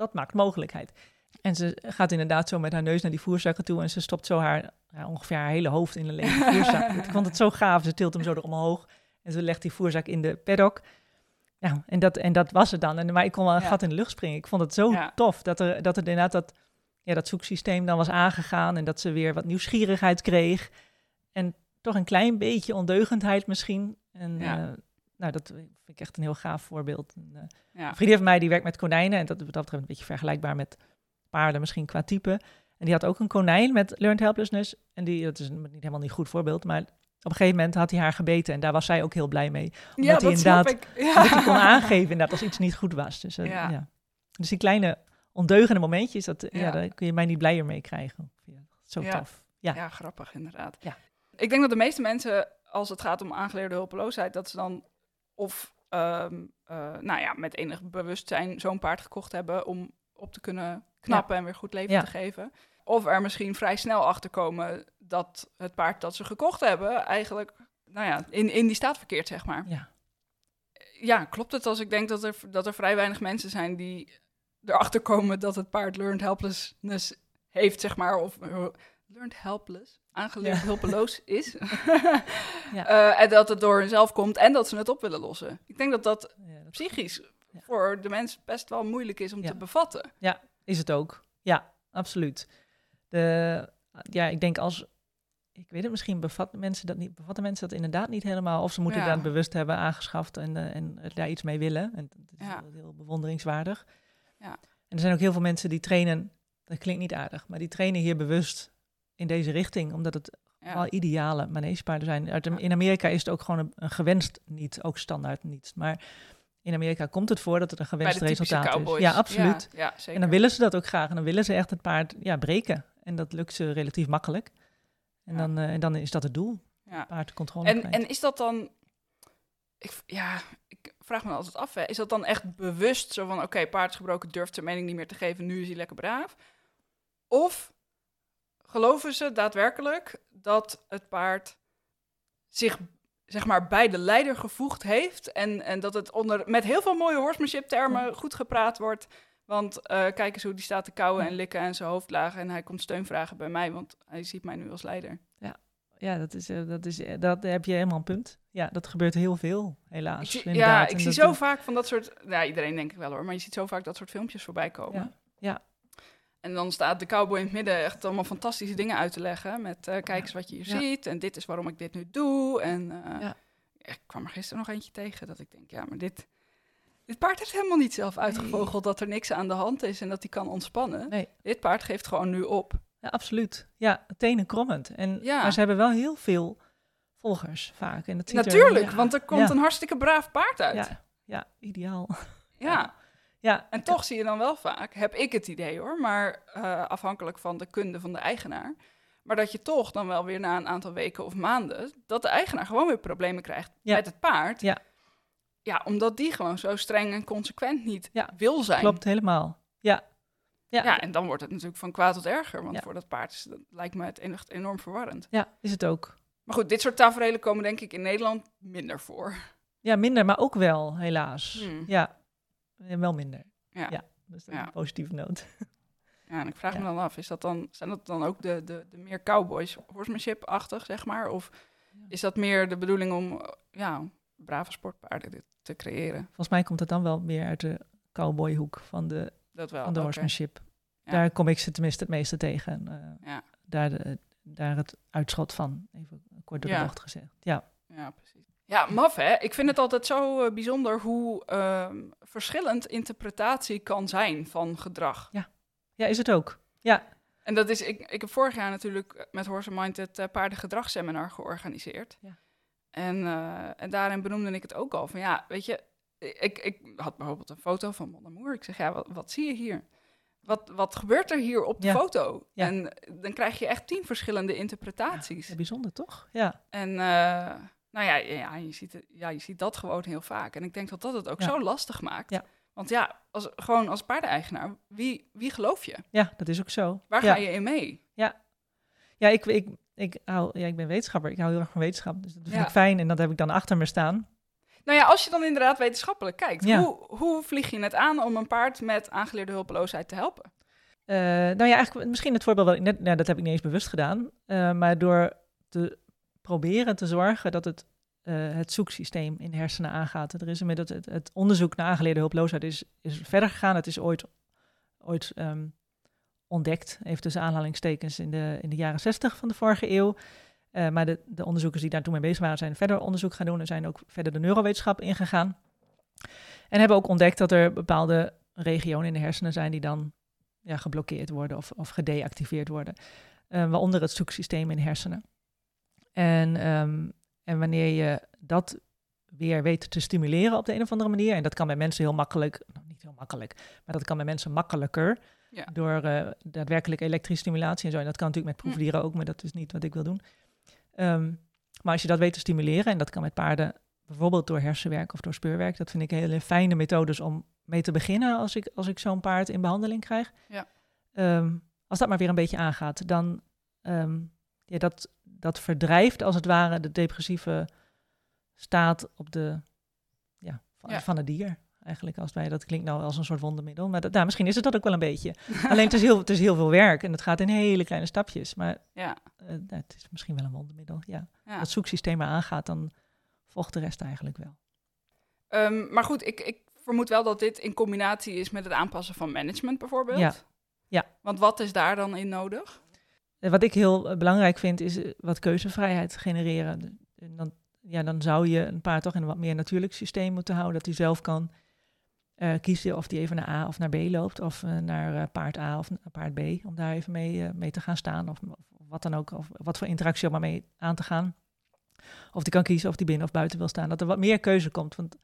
dat, maakt mogelijkheid. En ze gaat inderdaad zo met haar neus naar die voerzakken toe. En ze stopt zo haar, ja, ongeveer haar hele hoofd in een lege *laughs* voerzak. ik vond het zo gaaf. Ze tilt hem zo eromhoog. En ze legt die voerzak in de paddock. Nou, en dat, en dat was het dan. En, maar ik kon wel een Ja. gat in de lucht springen. Ik vond het zo Ja. tof dat er, dat er inderdaad dat, ja, dat zoeksysteem dan was aangegaan. En dat ze weer wat nieuwsgierigheid kreeg. En toch een klein beetje ondeugendheid misschien. En Ja. eh, nou, dat vind ik echt een heel gaaf voorbeeld. Eh, Ja. een vriendin van mij die werkt met konijnen. En dat wat dat betreft een beetje vergelijkbaar met paarden, misschien qua type. En die had ook een konijn met learned helplessness. En die, dat is een niet helemaal niet goed voorbeeld, maar op een gegeven moment had hij haar gebeten. En daar was zij ook heel blij mee. Omdat Ja, hij dat inderdaad- ik. Ja. Dat hij kon aangeven inderdaad als iets niet goed was. Dus, eh, Ja. ja. dus die kleine ondeugende momentjes, dat, ja. Daar kun je mij niet blijer mee krijgen. Zo tof. Ja. Ja, grappig inderdaad. Ja. Ik denk dat de meeste mensen, als het gaat om aangeleerde hulpeloosheid, dat ze dan of ehm, eh, nou ja, met enig bewustzijn zo'n paard gekocht hebben om op te kunnen knappen en weer goed leven Ja. te geven. Of er misschien vrij snel achter komen dat het paard dat ze gekocht hebben eigenlijk nou ja, in, in die staat verkeert, zeg maar. Ja. Ja, klopt het als ik denk dat er, dat er vrij weinig mensen zijn die erachter komen dat het paard learned helplessness heeft, zeg maar, of learned helpless, aangeleerd Ja. hulpeloos is. *laughs* *laughs* Ja. Eh, en dat het door hunzelf komt en dat ze het op willen lossen. Ik denk dat dat Ja, dat psychisch Ja. voor de mens best wel moeilijk is om Ja. te bevatten. is het ook. Ja, absoluut. De, ja, ik denk als, ik weet het misschien, bevat mensen dat niet, bevatten mensen dat inderdaad niet helemaal. Of ze moeten Ja. het bewust hebben aangeschaft en, eh, en daar iets mee willen. En dat is Ja. heel, heel bewonderingswaardig. Ja. En er zijn ook heel veel mensen die trainen, dat klinkt niet aardig, maar die trainen hier bewust in deze richting, omdat het Ja. wel ideale manegepaarden zijn. Uit. In Amerika is het ook gewoon een, een gewenst niet, ook standaard niet. Maar in Amerika komt het voor dat het een gewenst resultaat cowboys. is. Ja, absoluut. Ja, ja, zeker. En dan willen ze dat ook graag. En dan willen ze echt het paard ja, breken. En dat lukt ze relatief makkelijk. En, dan, eh, en dan is dat het doel. ja. Paard de controle En, en is dat dan... Ik, ja, ik vraag me altijd af, hè. is dat dan echt bewust zo van... oké, paard is gebroken, durft zijn mening niet meer te geven... nu is hij lekker braaf? Of geloven ze daadwerkelijk dat het paard zich zeg maar bij de leider gevoegd heeft... en, en dat het onder, met heel veel mooie horsemanship termen goed gepraat wordt... Want eh, kijk eens hoe die staat te kauwen en likken en zijn hoofd lagen. En hij komt steun vragen bij mij, want hij ziet mij nu als leider. Ja, dat, is, eh, dat, is, eh, dat heb je helemaal een punt. Ja, dat gebeurt heel veel, helaas. Ik zie, inderdaad. ja, ik zie zo vaak van dat soort... Ja, iedereen denk ik wel hoor, maar je ziet zo vaak dat soort filmpjes voorbij komen. Ja, ja. En dan staat de cowboy in het midden echt allemaal fantastische dingen uit te leggen. Met eh, kijk eens wat je hier Ja. ziet en dit is waarom ik dit nu doe. En eh, Ja. ik kwam er gisteren nog eentje tegen dat ik denk, ja, maar dit... Dit paard heeft helemaal niet zelf uitgevogeld dat er niks aan de hand is en dat hij kan ontspannen. Nee. Dit paard geeft gewoon nu op. Ja, absoluut. Ja, tenen krommend. En, Ja. Maar ze hebben wel heel veel volgers vaak. En dat er- Natuurlijk, want er komt een hartstikke braaf paard uit. Ja, ideaal. ja. *laughs* Ja, En toch zie je dan wel vaak, heb ik het idee hoor, maar eh, afhankelijk van de kunde van de eigenaar. Maar dat je toch dan wel weer na een aantal weken of maanden, dat de eigenaar gewoon weer problemen krijgt Ja. met het paard. Ja. Ja, omdat die gewoon zo streng en consequent niet Ja, wil zijn. klopt helemaal. Ja. Ja, Ja, en dan wordt het natuurlijk van kwaad tot erger, want voor dat paard is, dat lijkt me het echt enorm verwarrend. ja, is het ook. Maar goed, dit soort tafereelen komen denk ik in Nederland minder voor. Ja, minder, maar ook wel, helaas. Hmm. Ja, Eh, wel minder. Ja. Ja. Dus dat is Ja. een positieve noot. *laughs* Ja, en ik vraag me dan af, is dat dan, zijn dat dan ook de, de, de meer cowboys horsemanship-achtig, zeg maar? Of is dat meer de bedoeling om, ja, brave sportpaarden te creëren? Volgens mij komt het dan wel meer uit de cowboyhoek van de, Dat wel. van de horsemanship. Daar kom ik ze tenminste het meeste tegen. eh, Ja. daar, de, daar het uitschot van, even kort door Ja. de bocht gezegd. Ja, Ja, precies. Ja, maf hè. Ik vind het altijd zo eh, bijzonder hoe ehm, verschillend interpretatie kan zijn van gedrag. ja is het ook. Ja, En dat is, ik, ik heb vorig jaar natuurlijk met Horse Mind het uh, paardengedragsseminar georganiseerd. Ja. En, eh, en daarin benoemde ik het ook al. Van ja, weet je, ik, ik had bijvoorbeeld een foto van Amour. Ik zeg, ja, wat, wat zie je hier? Wat, wat gebeurt er hier op de Ja. foto? Ja. En dan krijg je echt tien verschillende interpretaties. ja, bijzonder toch? Ja, En nou ja, ja, je ziet het, ja, je ziet dat gewoon heel vaak. En ik denk dat dat het ook Ja. zo lastig maakt. Ja. Want ja, als, gewoon als paardeneigenaar, wie, wie geloof je? ja, dat is ook zo. Waar ja. ga je in mee? Ja, ik, ik, ik, hou, ja, ik ben wetenschapper. Ik hou heel erg van wetenschap. Dus dat vind Ja. ik fijn. En dat heb ik dan achter me staan. Nou ja, als je dan inderdaad wetenschappelijk kijkt, Ja. hoe, hoe vlieg je het aan om een paard met aangeleerde hulpeloosheid te helpen? Eh, nou ja, eigenlijk misschien het voorbeeld net, nou, dat heb ik niet eens bewust gedaan. Eh, maar door te proberen te zorgen dat het, eh, het zoeksysteem in de hersenen aangaat. Er is inmiddels het, het onderzoek naar aangeleerde hulpeloosheid is, is verder gegaan. Het is ooit, ooit ehm, ontdekt, even tussen aanhalingstekens, in de, in de jaren 60 van de vorige eeuw. Eh, maar de, de onderzoekers die daar toen mee bezig waren, zijn verder onderzoek gaan doen en zijn ook verder de neurowetenschap ingegaan. En hebben ook ontdekt dat er bepaalde regionen in de hersenen zijn die dan ja, geblokkeerd worden of, of gedeactiveerd worden. Eh, waaronder het zoeksysteem in de hersenen. En, ehm, en wanneer je dat weer weet te stimuleren op de een of andere manier, en dat kan bij mensen heel makkelijk, nou, niet heel makkelijk. Maar dat kan bij mensen makkelijker. Ja. Door uh, daadwerkelijk elektrische stimulatie en zo. En dat kan natuurlijk met proefdieren ook, maar dat is niet wat ik wil doen. Um, maar als je dat weet te stimuleren, en dat kan met paarden bijvoorbeeld door hersenwerk of door speurwerk, dat vind ik hele fijne methodes om mee te beginnen als ik, als ik zo'n paard in behandeling krijg. Ja. Um, als dat maar weer een beetje aangaat, dan um, ja, dat, dat verdrijft als het ware de depressieve staat op de, ja, van, Ja. van het dier. Eigenlijk, als wij, dat klinkt nou als een soort wondermiddel. Maar dat, nou, misschien is het dat ook wel een beetje. *laughs* Alleen het is, heel, het is heel veel werk en het gaat in hele kleine stapjes. Maar Ja, eh, nou, het is misschien wel een wondermiddel. Ja. Als het zoeksysteem maar aangaat, dan volgt de rest eigenlijk wel. Ehm, maar goed, ik, ik vermoed wel dat dit in combinatie is met het aanpassen van management bijvoorbeeld. Ja. Ja. Want wat is daar dan in nodig? Eh, Wat ik heel eh, belangrijk vind, is eh, wat keuzevrijheid genereren. En dan, ja, dan zou je een paard toch in een wat meer natuurlijk systeem moeten houden. Dat hij zelf kan kiezen of hij even naar A of naar B loopt. Of naar paard A of naar paard B. Om daar even mee, mee te gaan staan. Of, wat dan ook. Of wat voor interactie ook maar mee aan te gaan. Of die kan kiezen of die binnen of buiten wil staan. Dat er wat meer keuze komt. Want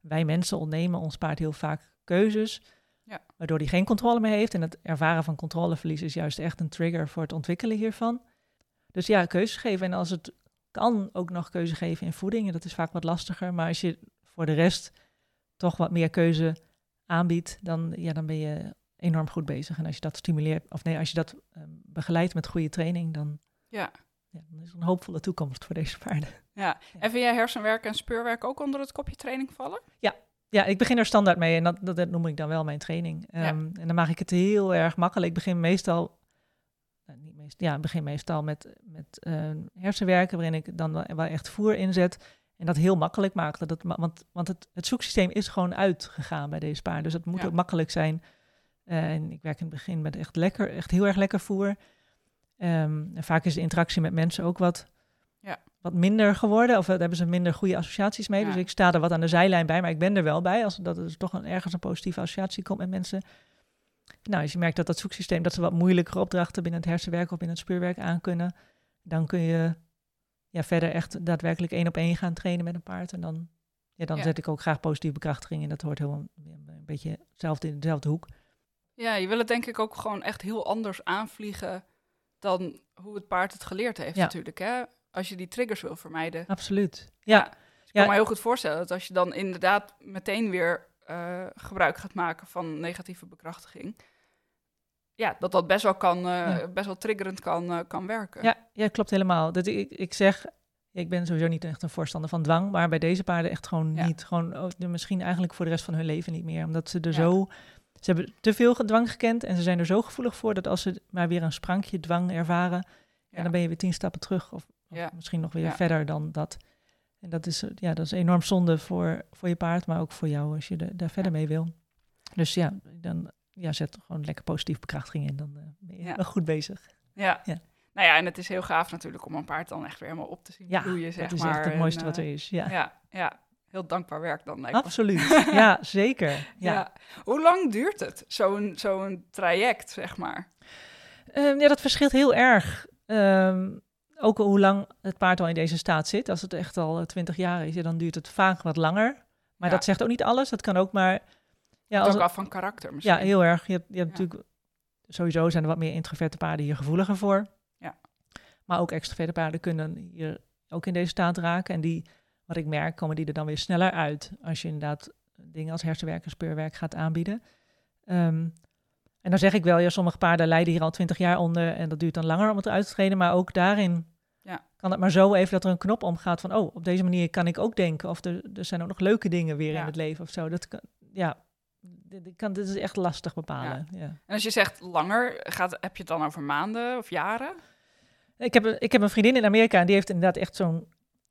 wij mensen ontnemen ons paard heel vaak keuzes. Ja. Waardoor hij geen controle meer heeft. En het ervaren van controleverlies is juist echt een trigger voor het ontwikkelen hiervan. Dus ja, keuzes geven. En als het kan, ook nog keuze geven in voeding. En dat is vaak wat lastiger. Maar als je voor de rest toch wat meer keuze aanbiedt, dan, ja, dan ben je enorm goed bezig. En als je dat stimuleert, of nee, als je dat ehm, begeleidt met goede training, dan, Ja. ja, dan is er een hoopvolle toekomst voor deze paarden. Ja. En vind jij hersenwerk en speurwerk ook onder het kopje training vallen? Ja, ik begin er standaard mee en dat, dat, dat noem ik dan wel mijn training. Ja. Ehm, En dan maak ik het heel erg makkelijk. Ik begin meestal, nou, niet meestal ja, ik begin meestal met, met eh, hersenwerken, waarin ik dan wel echt voer inzet. En dat heel makkelijk maak. Dat het, want want het, het zoeksysteem is gewoon uitgegaan bij deze paarden. Dus het moet Ja. ook makkelijk zijn. Eh, en ik werk in het begin met echt lekker, echt heel erg lekker voer. Ehm, en vaak is de interactie met mensen ook wat, Ja. Wat minder geworden. Of daar hebben ze minder goede associaties mee. Ja. Dus ik sta er wat aan de zijlijn bij, maar ik ben er wel bij. Als dat er toch een, ergens een positieve associatie komt met mensen. Nou, als je merkt dat dat zoeksysteem, dat ze wat moeilijkere opdrachten binnen het hersenwerk of binnen het speurwerk aan kunnen, dan kun je ja, verder echt daadwerkelijk één op één gaan trainen met een paard. En dan, ja, dan Ja. zet ik ook graag positieve bekrachtiging in. Dat hoort helemaal een beetje hetzelfde in dezelfde hoek. Ja, je wil het denk ik ook gewoon echt heel anders aanvliegen dan hoe het paard het geleerd heeft Ja. natuurlijk. Hè? Als je die triggers wil vermijden. Absoluut. Ja, Dus ik Ja. kan me heel goed voorstellen dat als je dan inderdaad meteen weer eh, gebruik gaat maken van negatieve bekrachtiging. Ja, dat dat best wel kan, eh, Ja. best wel triggerend kan, eh, kan werken. Ja, ja klopt helemaal. Dat ik, ik zeg, ik ben sowieso niet echt een voorstander van dwang, maar bij deze paarden echt gewoon Ja. niet. Gewoon oh, misschien eigenlijk voor de rest van hun leven niet meer. Omdat ze er Ja. zo. Ze hebben te veel dwang gekend en ze zijn er zo gevoelig voor dat als ze maar weer een sprankje dwang ervaren, en dan ben je weer tien stappen terug. Of Ja. misschien nog weer Ja. verder dan dat. En dat is, eh, ja, dat is enorm zonde voor, voor je paard, maar ook voor jou als je daar verder mee wil. Dus ja, dan ja, zet gewoon lekker positieve bekrachtiging in. Dan eh, ben je wel goed bezig. Ja. Ja. Nou ja, en het is heel gaaf natuurlijk om een paard dan echt weer helemaal op te zien Ja, bloeien, zeg dat is maar. echt het En, mooiste eh, wat er is. Ja. Ja, ja, heel dankbaar werk dan lijkt me. Absoluut. *laughs* Ja, zeker. Ja. Ja. Hoe lang duurt het, zo'n zo'n traject, zeg maar? Ehm, ja, dat verschilt heel erg. Ehm, ook hoe lang het paard al in deze staat zit. Als het echt al twintig jaar is, dan duurt het vaak wat langer. Maar Ja. dat zegt ook niet alles. Dat kan ook maar... Ja, als ook het- af van karakter misschien. ja heel erg. Je hebt, je hebt Ja. natuurlijk... Sowieso zijn er wat meer introverte paarden hier gevoeliger voor. Ja. Maar ook extroverte paarden kunnen hier ook in deze staat raken. En die, wat ik merk, komen die er dan weer sneller uit. Als je inderdaad dingen als hersenwerk en speurwerk gaat aanbieden. Ehm, en dan zeg ik wel, ja, sommige paarden lijden hier al twintig jaar onder. En dat duurt dan langer om het eruit te treden. Maar ook daarin Ja. kan het maar zo even dat er een knop omgaat van... oh, op deze manier kan ik ook denken. Of er, er zijn ook nog leuke dingen weer Ja. in het leven of zo. Dat kan, ja, dit, kan, dit is echt lastig bepalen. Ja. En als je zegt langer, gaat, heb je het dan over maanden of jaren? Ik, heb, een- ik heb een vriendin in Amerika en die heeft inderdaad echt zo'n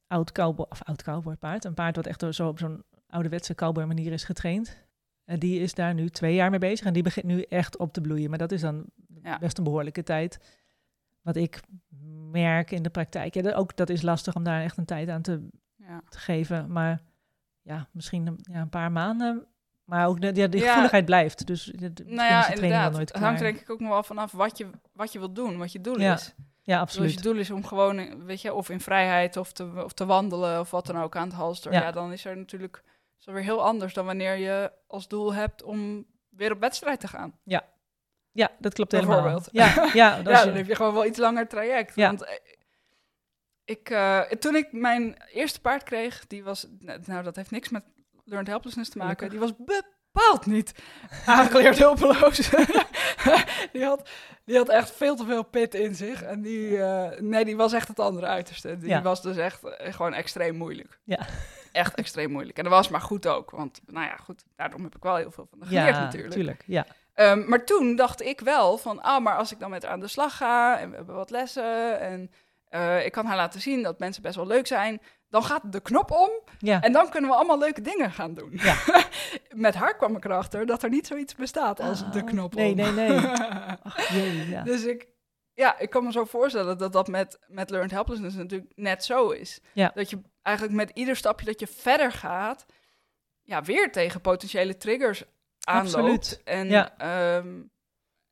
oud cowboy, of oud cowboy paard. Een paard wat echt zo op zo'n ouderwetse cowboy manier is getraind. En die is daar nu twee jaar mee bezig en die begint nu echt op te bloeien. Maar dat is dan Ja. best een behoorlijke tijd. Wat ik merk in de praktijk. Ja, dat, ook dat is lastig om daar echt een tijd aan te, Ja. te geven. Maar ja, misschien een, ja, een paar maanden. Maar ook de, ja, die gevoeligheid blijft. Dus de, Nou ja, de inderdaad. Het hangt er denk ik ook nog wel vanaf wat je, wat je wilt doen, wat je doel is. Ja, Dus als absoluut. je doel is om gewoon, weet je, of in vrijheid of te, of te wandelen of wat dan ook aan het halster, ja. Ja. dan is er natuurlijk is weer heel anders dan wanneer je als doel hebt om weer op wedstrijd te gaan. Ja, dat klopt helemaal. Bijvoorbeeld. Ja, *laughs* ja, dat ja, dan heb je gewoon wel iets langer traject. Ja. Want eh, ik, eh, toen ik mijn eerste paard kreeg, die was, nou dat heeft niks met learned helplessness te maken, die was bepaald niet *laughs* aangeleerd hulpeloos. *laughs* die, had, die had echt veel te veel pit in zich. En die, eh, nee, die was echt het andere uiterste. Die Ja. was dus echt gewoon extreem moeilijk. Ja. Echt extreem moeilijk. En dat was maar goed ook. Want, nou ja, goed, daarom heb ik wel heel veel van geleerd ja, natuurlijk. tuurlijk. Ja, Ehm, maar toen dacht ik wel van, ah, maar als ik dan met haar aan de slag ga en we hebben wat lessen en eh, ik kan haar laten zien dat mensen best wel leuk zijn, dan gaat de knop om ja. en dan kunnen we allemaal leuke dingen gaan doen. Ja. *laughs* met haar kwam ik erachter dat er niet zoiets bestaat als de Ah, knop nee, om. nee, nee. *laughs* Jee, ja. Dus ik, ja, ik kan me zo voorstellen dat dat met, met learned helplessness natuurlijk net zo is. Ja. Dat je eigenlijk met ieder stapje dat je verder gaat, ja, weer tegen potentiële triggers aanloopt. Absoluut. En, Ja. ehm,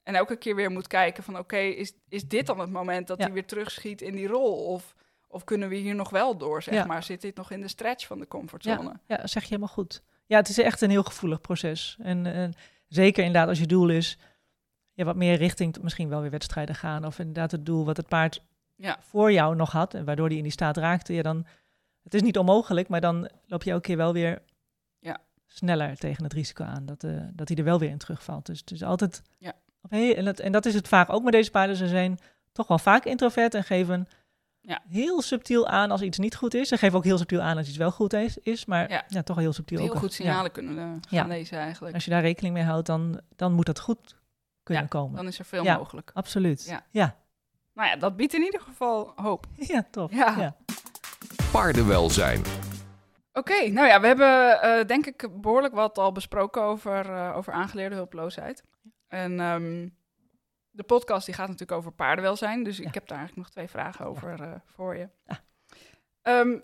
en elke keer weer moet kijken van, oké, is, is dit dan het moment dat Ja. hij weer terugschiet in die rol? Of, of kunnen we hier nog wel door, zeg maar? Zit dit nog in de stretch van de comfortzone? Ja, zeg je helemaal goed. Ja, het is echt een heel gevoelig proces. En, en zeker inderdaad als je doel is, ja, wat meer richting misschien wel weer wedstrijden gaan. Of inderdaad het doel wat het paard Ja. voor jou nog had. En waardoor die in die staat raakte. Ja, dan, het is niet onmogelijk, maar dan loop je elke keer wel weer Ja. sneller tegen het risico aan. Dat, eh dat hij er wel weer in terugvalt. Dus het is altijd... Ja. Heel, en, dat, en dat is het vaak ook met deze paarden. Ze zijn toch wel vaak introvert en geven Ja. heel subtiel aan als iets niet goed is. Ze geven ook heel subtiel aan als iets wel goed is. is maar Ja. ja. toch wel heel subtiel. Heel ook. goed signalen kunnen eh, gaan lezen eigenlijk. Als je daar rekening mee houdt, dan, dan moet dat goed kunnen Ja, komen. Dan is er veel Ja. mogelijk. Absoluut. Ja. Ja. Nou ja, dat biedt in ieder geval hoop. *laughs* Ja, tof. Ja. Ja. Paardenwelzijn. Oké, nou ja, we hebben eh, denk ik behoorlijk wat al besproken over, eh, over aangeleerde hulpeloosheid. En ehm, de podcast die gaat natuurlijk over paardenwelzijn, dus Ja. ik heb daar eigenlijk nog twee vragen over eh, voor je. Ehm,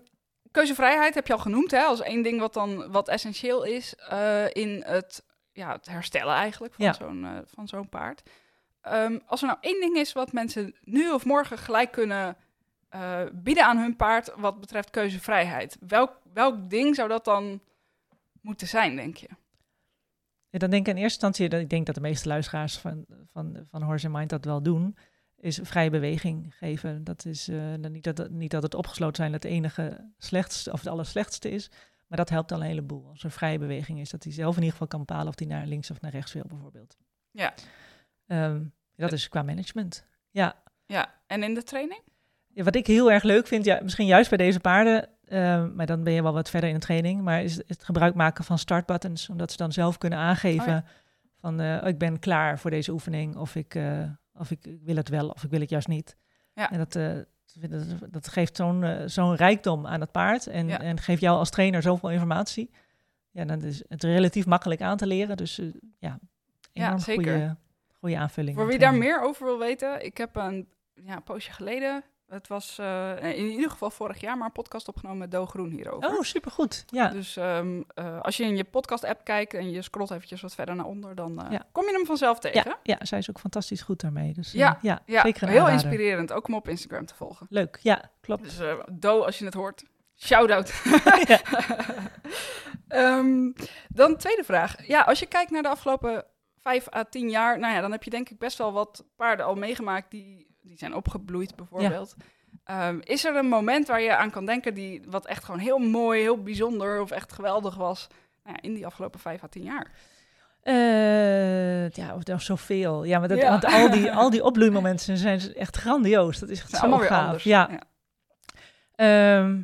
keuzevrijheid heb je al genoemd, hè, als één ding wat dan wat essentieel is eh, in het, ja, het herstellen eigenlijk van Ja. zo'n eh, van zo'n paard. Ehm, als er nou één ding is wat mensen nu of morgen gelijk kunnen eh, bieden aan hun paard wat betreft keuzevrijheid. Welk, welk ding zou dat dan moeten zijn, denk je? Ja, dan denk ik in eerste instantie, dat ik denk dat de meeste luisteraars van, van, van Horse and Mind dat wel doen, is vrije beweging geven. Dat is dan niet, dat, het- niet dat het opgesloten zijn het enige slechtste of het allerslechtste is, maar dat helpt al een heleboel. Als er vrije beweging is, dat hij zelf in ieder geval kan bepalen of hij naar links of naar rechts wil, bijvoorbeeld. Ja. Ehm, dat is qua management. Ja. Ja, en in de training? Ja, wat ik heel erg leuk vind, ja, misschien juist bij deze paarden, ehm, maar dan ben je wel wat verder in de training, maar is het gebruik maken van startbuttons, omdat ze dan zelf kunnen aangeven Oh ja. van eh, ik ben klaar voor deze oefening, of ik, eh, of ik wil het wel, of ik wil het juist niet. Ja. En dat, eh, dat, dat geeft zo'n eh, zo'n rijkdom aan het paard en, Ja. en geeft jou als trainer zoveel informatie. Ja, dan is het relatief makkelijk aan te leren, dus eh, ja, enorm zeker. goede, goede aanvulling. Voor wie daar meer over wil weten, ik heb een, ja, een poosje geleden, het was eh, in ieder geval vorig jaar, maar een podcast opgenomen met Do Groen hierover. Oh, supergoed. Ja, Dus ehm, eh, als je in je podcast-app kijkt en je scrolt eventjes wat verder naar onder, dan eh, Ja. kom je hem vanzelf tegen. Ja, ja, zij is ook fantastisch goed daarmee. Dus Ja, ja, Ja, zeker heel aanrader. inspirerend, ook om op Instagram te volgen. Leuk, ja, klopt. Dus Do, als je het hoort, shout-out. *laughs* *laughs* Ehm, dan tweede vraag. Ja, als je kijkt naar de afgelopen vijf à tien jaar, nou ja, dan heb je denk ik best wel wat paarden al meegemaakt die, die zijn opgebloeid bijvoorbeeld. Ehm, is er een moment waar je aan kan denken die wat echt gewoon heel mooi, heel bijzonder of echt geweldig was nou ja, in die afgelopen vijf à tien jaar? Eh, ja, of nog zoveel. Ja, maar dat, Ja. want al die, al die *laughs* opbloeimomenten zijn echt grandioos. Dat is echt zo allemaal weer anders. Ja. Ehm,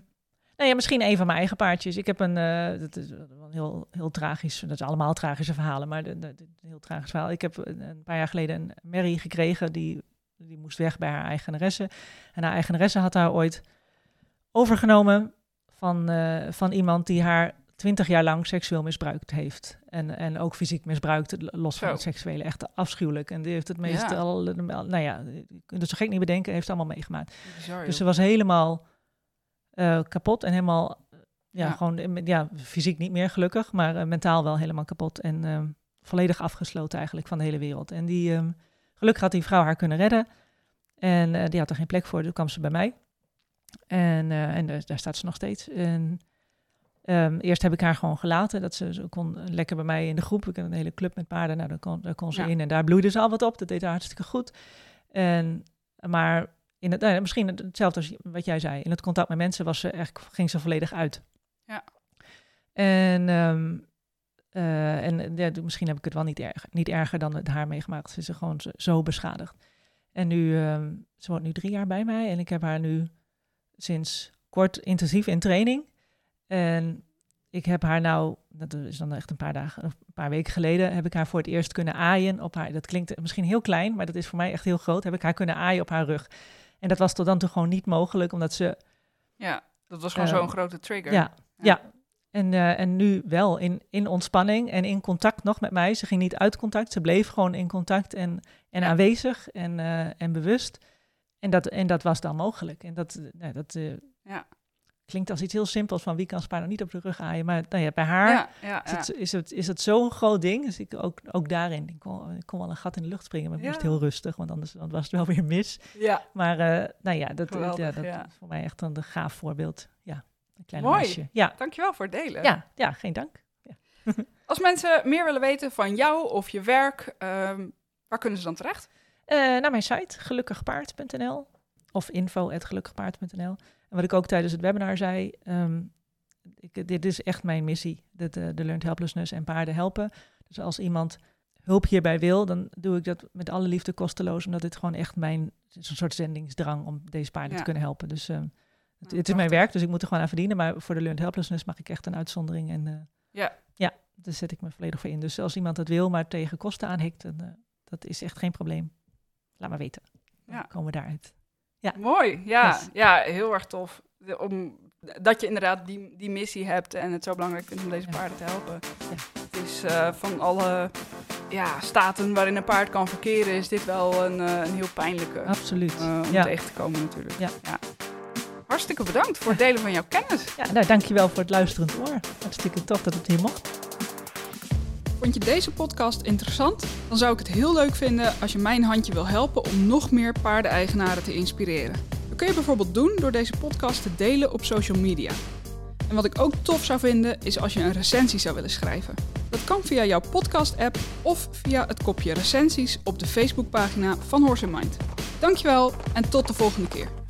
nou ja, misschien een van mijn eigen paardjes. Ik heb een, eh, dat is een heel, heel tragisch, dat is allemaal tragische verhalen, maar de, de- de- een heel tragisch verhaal. Ik heb een, een paar jaar geleden een Mary gekregen, die, die moest weg bij haar eigenaresse. En haar eigenaresse had haar ooit overgenomen van, eh, van iemand die haar twintig jaar lang seksueel misbruikt heeft. En, en ook fysiek misbruikt, los van het seksuele. Echt afschuwelijk. En die heeft het meest Ja. al, nou ja, je kunt het zo gek niet bedenken, heeft het allemaal meegemaakt. Bizar, Dus ze was helemaal eh, kapot en helemaal, eh, ja, Ja. gewoon, eh, ja, fysiek niet meer gelukkig, maar mentaal wel helemaal kapot. En volledig afgesloten eigenlijk van de hele wereld. En die, ehm, gelukkig had die vrouw haar kunnen redden. En die had er geen plek voor, dus kwam ze bij mij. En, en daar, staat ze nog steeds. En Ehm, eerst heb ik haar gewoon gelaten. Dat ze, ze kon lekker bij mij in de groep. Ik heb een hele club met paarden. Nou, daar kon, daar kon ze Ja. in en daar bloeide ze al wat op. Dat deed haar hartstikke goed. En, maar in het, nou misschien hetzelfde als wat jij zei. In het contact met mensen was ze echt, ging ze volledig uit. Ja. En, ehm, eh, en ja, misschien heb ik het wel niet erger, niet erger dan het haar meegemaakt. Ze is er gewoon zo, beschadigd. En nu, ehm, ze woont nu drie jaar bij mij. En ik heb haar nu sinds kort intensief in training. En ik heb haar nou, dat is dan echt een paar dagen, een paar weken geleden, heb ik haar voor het eerst kunnen aaien op haar. Dat klinkt misschien heel klein, maar dat is voor mij echt heel groot. Heb ik haar kunnen aaien op haar rug. En dat was tot dan toe gewoon niet mogelijk, omdat ze, Ja, dat was gewoon Eh, zo'n grote trigger. ja, ja. En, eh, en nu wel in, in ontspanning en in contact nog met mij. Ze ging niet uit contact, ze bleef gewoon in contact en, en Ja. aanwezig en, eh, en bewust. En dat, en dat was dan mogelijk. En dat, nou, dat Ja. Klinkt als iets heel simpels van wie kan Spano niet op de rug aaien. Maar nou ja, bij haar Ja, ja, is, het, is, het, is het zo'n groot ding. Dus ik ook, ook daarin, ik kon, ik kon wel een gat in de lucht springen, maar ik moest heel rustig, want anders dan was het wel weer mis. ja. Maar eh, nou ja, dat, Geweldig, ja, dat is voor mij echt een gaaf voorbeeld. Ja, een klein Mooi. meisje. Ja, Dankjewel voor het delen. ja, ja, geen dank. *laughs* Als mensen meer willen weten van jou of je werk, ehm, waar kunnen ze dan terecht? Eh, naar mijn site, gelukkigpaard.nl of info.gelukkigpaard.nl. En wat ik ook tijdens het webinar zei, ehm, ik, dit is echt mijn missie, de, de, de Learned Helplessness en paarden helpen. Dus als iemand hulp hierbij wil, dan doe ik dat met alle liefde kosteloos, omdat dit gewoon echt mijn, is een soort zendingsdrang om deze paarden Ja. te kunnen helpen. Dus ehm, het, het is mijn werk, dus ik moet er gewoon aan verdienen. Maar voor de Learned Helplessness mag ik echt een uitzondering. En eh, Ja. ja, daar zet ik me volledig voor in. Dus als iemand dat wil, maar tegen kosten aanhikt, dan, eh, dat is echt geen probleem. Laat maar weten. Dan Ja. komen we daaruit. Ja. Mooi, ja, Yes. ja, heel erg tof. De- om, dat je inderdaad die, die missie hebt en het zo belangrijk vindt om deze Ja. paarden te helpen. Ja. Het is eh, van alle ja, staten waarin een paard kan verkeren, is dit wel een, eh, een heel pijnlijke Absoluut. eh, om tegen te komen natuurlijk. Ja. Hartstikke bedankt voor het delen van jouw kennis. ja, nou dankjewel voor het luisterend oor. Hartstikke tof dat het hier mocht. Vond je deze podcast interessant? Dan zou ik het heel leuk vinden als je mijn handje wil helpen om nog meer paardeneigenaren te inspireren. Dat kun je bijvoorbeeld doen door deze podcast te delen op social media. En wat ik ook tof zou vinden is als je een recensie zou willen schrijven. Dat kan via jouw podcast-app of via het kopje recensies op de Facebookpagina van Horse in Mind. Dankjewel en tot de volgende keer.